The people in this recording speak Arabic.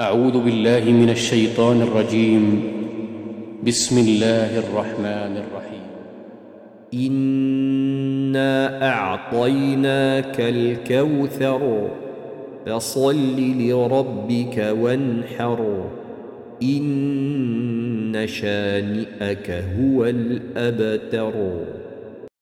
أعوذ بالله من الشيطان الرجيم. بسم الله الرحمن الرحيم. إنا أعطيناك الكوثر فصل لربك وانحر. إن شانئك هو الأبتر.